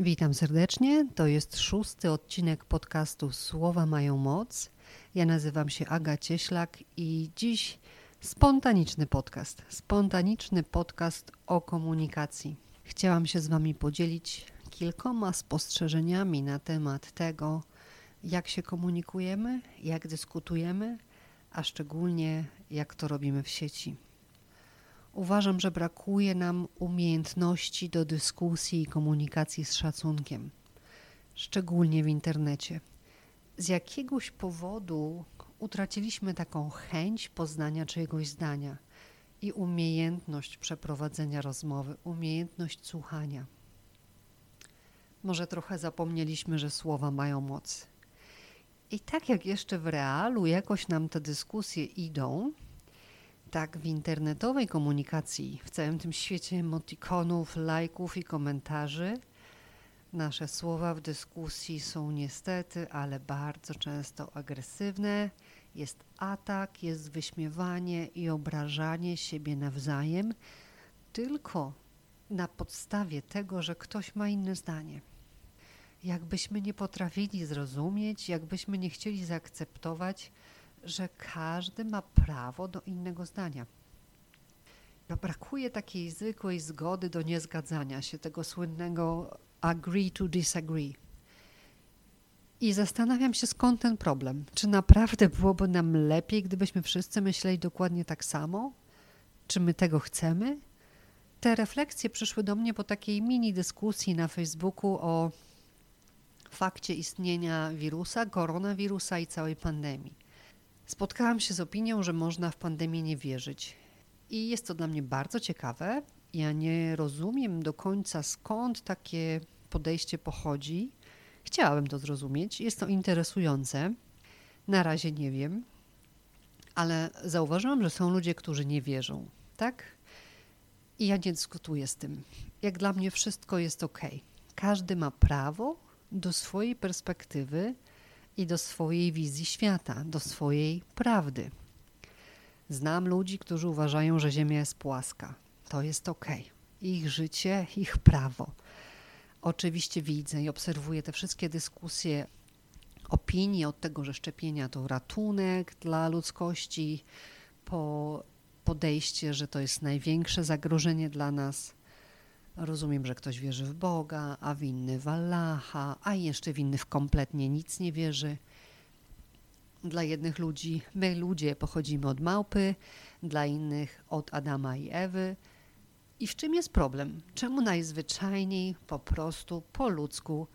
Witam serdecznie. To jest szósty odcinek podcastu Słowa mają moc. Ja nazywam się Aga Cieślak i dziś spontaniczny podcast. Spontaniczny podcast o komunikacji. Chciałam się z Wami podzielić kilkoma spostrzeżeniami na temat tego, jak się komunikujemy, jak dyskutujemy, a szczególnie jak to robimy w sieci. Uważam, że brakuje nam umiejętności do dyskusji i komunikacji z szacunkiem, szczególnie w internecie. Z jakiegoś powodu utraciliśmy taką chęć poznania czyjegoś zdania i umiejętność przeprowadzenia rozmowy, umiejętność słuchania. Może trochę zapomnieliśmy, że słowa mają moc. I tak jak jeszcze w realu jakoś nam te dyskusje idą, tak w internetowej komunikacji, w całym tym świecie emotikonów, lajków i komentarzy, nasze słowa w dyskusji są niestety, ale bardzo często agresywne. Jest atak, jest wyśmiewanie i obrażanie siebie nawzajem, tylko na podstawie tego, że ktoś ma inne zdanie. Jakbyśmy nie potrafili zrozumieć, jakbyśmy nie chcieli zaakceptować, że każdy ma prawo do innego zdania. Brakuje takiej zwykłej zgody do niezgadzania się, tego słynnego agree to disagree. I zastanawiam się, skąd ten problem. Czy naprawdę byłoby nam lepiej, gdybyśmy wszyscy myśleli dokładnie tak samo? Czy my tego chcemy? Te refleksje przyszły do mnie po takiej mini dyskusji na Facebooku o fakcie istnienia wirusa, koronawirusa i całej pandemii. Spotkałam się z opinią, że można w pandemię nie wierzyć. I jest to dla mnie bardzo ciekawe. Ja nie rozumiem do końca skąd takie podejście pochodzi. Chciałabym to zrozumieć. Jest to interesujące. Na razie nie wiem, ale zauważyłam, że są ludzie, którzy nie wierzą, tak? I ja nie dyskutuję z tym. Jak dla mnie wszystko jest ok. Każdy ma prawo do swojej perspektywy i do swojej wizji świata, do swojej prawdy. Znam ludzi, którzy uważają, że Ziemia jest płaska. To jest ok. Ich życie, ich prawo. Oczywiście widzę i obserwuję te wszystkie dyskusje, opinie od tego, że szczepienia to ratunek dla ludzkości, po podejście, że to jest największe zagrożenie dla nas. Rozumiem, że ktoś wierzy w Boga, a w inny w Allaha, a jeszcze w inny w kompletnie nic nie wierzy. Dla jednych ludzi, my ludzie pochodzimy od małpy, dla innych od Adama i Ewy. I w czym jest problem? Czemu najzwyczajniej, po prostu, po ludzku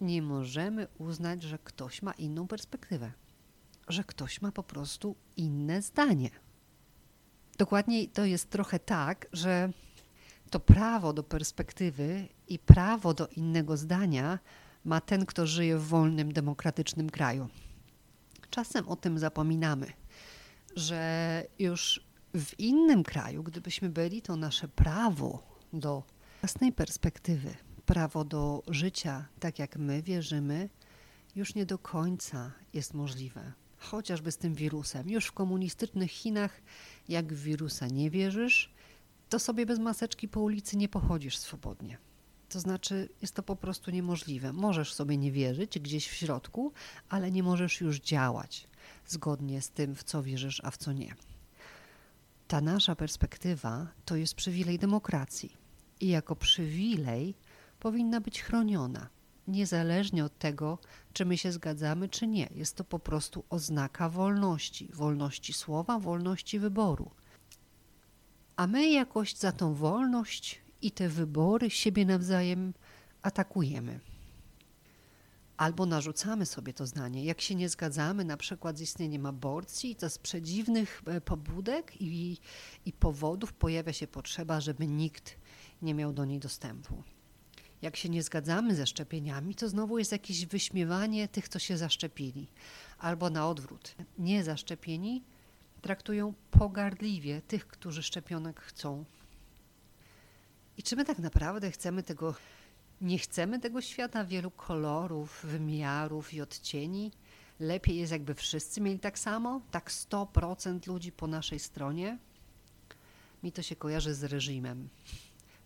nie możemy uznać, że ktoś ma inną perspektywę? Że ktoś ma po prostu inne zdanie? Dokładniej to jest trochę tak, że to prawo do perspektywy i prawo do innego zdania ma ten, kto żyje w wolnym, demokratycznym kraju. Czasem o tym zapominamy, że już w innym kraju, gdybyśmy byli, to nasze prawo do własnej perspektywy, prawo do życia tak jak my wierzymy, już nie do końca jest możliwe. Chociażby z tym wirusem. Już w komunistycznych Chinach, jak w wirusa nie wierzysz, to sobie bez maseczki po ulicy nie pochodzisz swobodnie. To znaczy, jest to po prostu niemożliwe. Możesz sobie nie wierzyć gdzieś w środku, ale nie możesz już działać zgodnie z tym, w co wierzysz, a w co nie. Ta nasza perspektywa to jest przywilej demokracji i jako przywilej powinna być chroniona, niezależnie od tego, czy my się zgadzamy, czy nie. Jest to po prostu oznaka wolności wolności słowa, wolności wyboru a my jakoś za tą wolność i te wybory siebie nawzajem atakujemy. Albo narzucamy sobie to zdanie. Jak się nie zgadzamy na przykład z istnieniem aborcji, to z przedziwnych e, pobudek i, i powodów pojawia się potrzeba, żeby nikt nie miał do niej dostępu. Jak się nie zgadzamy ze szczepieniami, to znowu jest jakieś wyśmiewanie tych, co się zaszczepili. Albo na odwrót. Nie zaszczepieni traktują pogardliwie tych, którzy szczepionek chcą. I czy my tak naprawdę chcemy tego, nie chcemy tego świata wielu kolorów, wymiarów i odcieni? Lepiej jest, jakby wszyscy mieli tak samo, tak 100% ludzi po naszej stronie? Mi to się kojarzy z reżimem.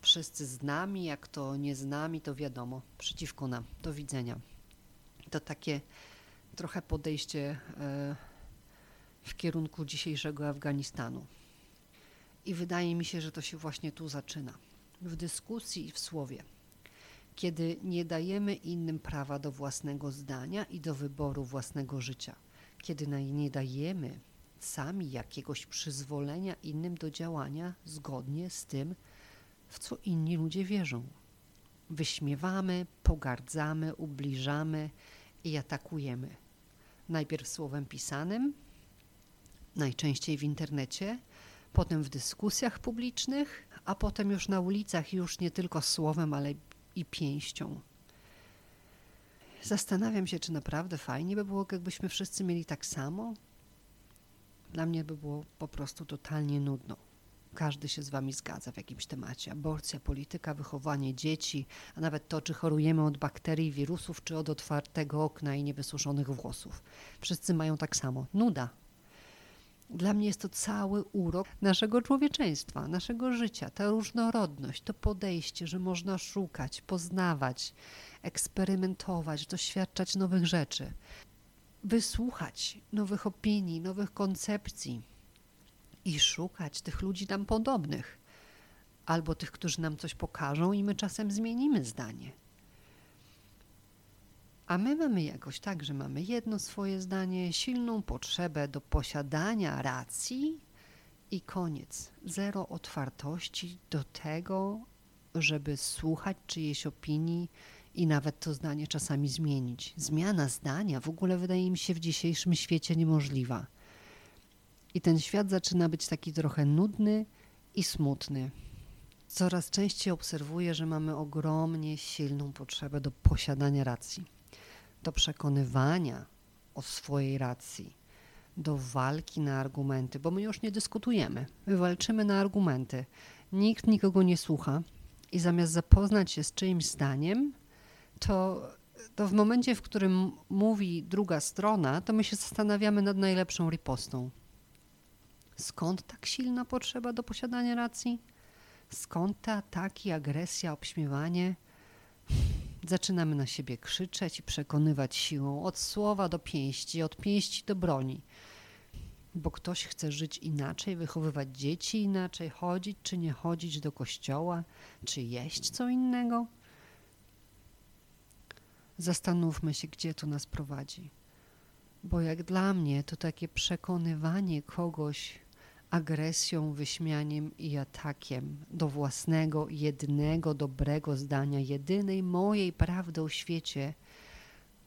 wszyscy z nami, jak to nie z nami, to wiadomo, przeciwko nam. Do widzenia. To takie trochę podejście e, w kierunku dzisiejszego Afganistanu. I wydaje mi się, że to się właśnie tu zaczyna. W dyskusji i w słowie. Kiedy nie dajemy innym prawa do własnego zdania i do wyboru własnego życia. Kiedy nie dajemy sami jakiegoś przyzwolenia innym do działania zgodnie z tym, w co inni ludzie wierzą. Wyśmiewamy, pogardzamy, ubliżamy i atakujemy. Najpierw słowem pisanym, najczęściej w internecie, potem w dyskusjach publicznych, a potem już na ulicach, już nie tylko słowem, ale i pięścią. Zastanawiam się, czy naprawdę fajnie by było, jakbyśmy wszyscy mieli tak samo. Dla mnie by było po prostu totalnie nudno. Każdy się z Wami zgadza w jakimś temacie. Aborcja, polityka, wychowanie dzieci, a nawet to, czy chorujemy od bakterii, wirusów, czy od otwartego okna i niewysuszonych włosów. Wszyscy mają tak samo. Nuda. Dla mnie jest to cały urok naszego człowieczeństwa, naszego życia, ta różnorodność, to podejście, że można szukać, poznawać, eksperymentować, doświadczać nowych rzeczy, wysłuchać nowych opinii, nowych koncepcji i szukać tych ludzi nam podobnych, albo tych, którzy nam coś pokażą, i my czasem zmienimy zdanie. A my mamy jakoś tak, że mamy jedno swoje zdanie, silną potrzebę do posiadania racji i koniec. Zero otwartości do tego, żeby słuchać czyjejś opinii i nawet to zdanie czasami zmienić. Zmiana zdania w ogóle wydaje mi się w dzisiejszym świecie niemożliwa. I ten świat zaczyna być taki trochę nudny i smutny. Coraz częściej obserwuję, że mamy ogromnie silną potrzebę do posiadania racji, do przekonywania o swojej racji, do walki na argumenty, bo my już nie dyskutujemy, my walczymy na argumenty. Nikt nikogo nie słucha i zamiast zapoznać się z czyimś zdaniem, to, to w momencie, w którym mówi druga strona, to my się zastanawiamy nad najlepszą ripostą. Skąd tak silna potrzeba do posiadania racji? Skąd te ataki, agresja, obśmiewanie? Zaczynamy na siebie krzyczeć i przekonywać siłą od słowa do pięści, od pięści do broni. Bo ktoś chce żyć inaczej, wychowywać dzieci inaczej, chodzić czy nie chodzić do kościoła, czy jeść co innego. Zastanówmy się, gdzie to nas prowadzi. Bo jak dla mnie to takie przekonywanie kogoś agresją, wyśmianiem i atakiem do własnego, jednego dobrego zdania, jedynej mojej prawdy o świecie,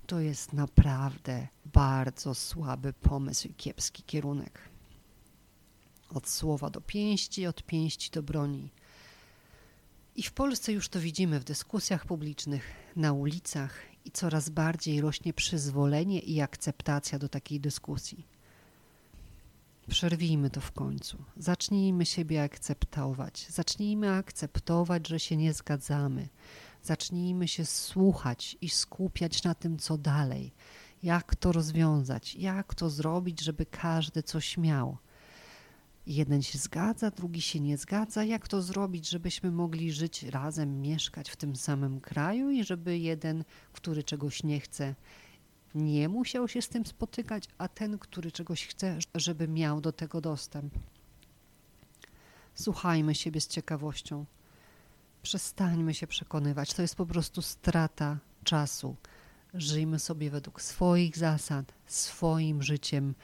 to jest naprawdę bardzo słaby pomysł i kiepski kierunek. Od słowa do pięści, od pięści do broni. I w Polsce już to widzimy w dyskusjach publicznych, na ulicach i coraz bardziej rośnie przyzwolenie i akceptacja do takiej dyskusji. Przerwijmy to w końcu. Zacznijmy siebie akceptować. Zacznijmy akceptować, że się nie zgadzamy. Zacznijmy się słuchać i skupiać na tym, co dalej. Jak to rozwiązać? Jak to zrobić, żeby każdy coś miał? Jeden się zgadza, drugi się nie zgadza. Jak to zrobić, żebyśmy mogli żyć razem, mieszkać w tym samym kraju i żeby jeden, który czegoś nie chce, nie musiał się z tym spotykać, a ten, który czegoś chce, żeby miał do tego dostęp. Słuchajmy siebie z ciekawością. Przestańmy się przekonywać. To jest po prostu strata czasu. Żyjmy sobie według swoich zasad, swoim życiem,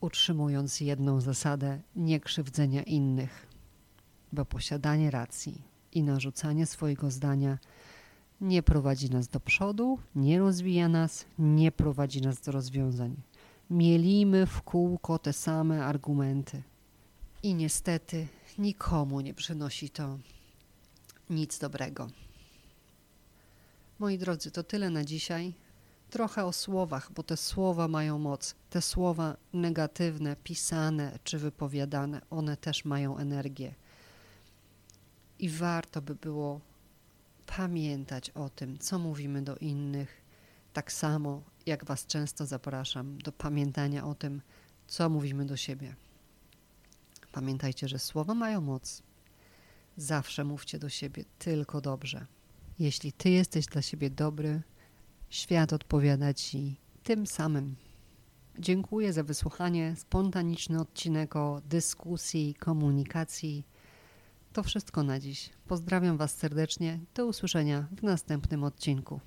utrzymując jedną zasadę niekrzywdzenia innych. Bo posiadanie racji i narzucanie swojego zdania nie prowadzi nas do przodu, nie rozwija nas, nie prowadzi nas do rozwiązań. Mielimy w kółko te same argumenty. I niestety nikomu nie przynosi to nic dobrego. Moi drodzy, to tyle na dzisiaj. Trochę o słowach, bo te słowa mają moc. Te słowa negatywne, pisane czy wypowiadane, one też mają energię. I warto by było pamiętać o tym, co mówimy do innych, tak samo jak Was często zapraszam do pamiętania o tym, co mówimy do siebie. Pamiętajcie, że słowa mają moc. Zawsze mówcie do siebie tylko dobrze. Jeśli ty jesteś dla siebie dobry, świat odpowiada ci tym samym. Dziękuję za wysłuchanie. Spontaniczny odcinek o dyskusji, komunikacji. To wszystko na dziś. Pozdrawiam Was serdecznie. Do usłyszenia w następnym odcinku.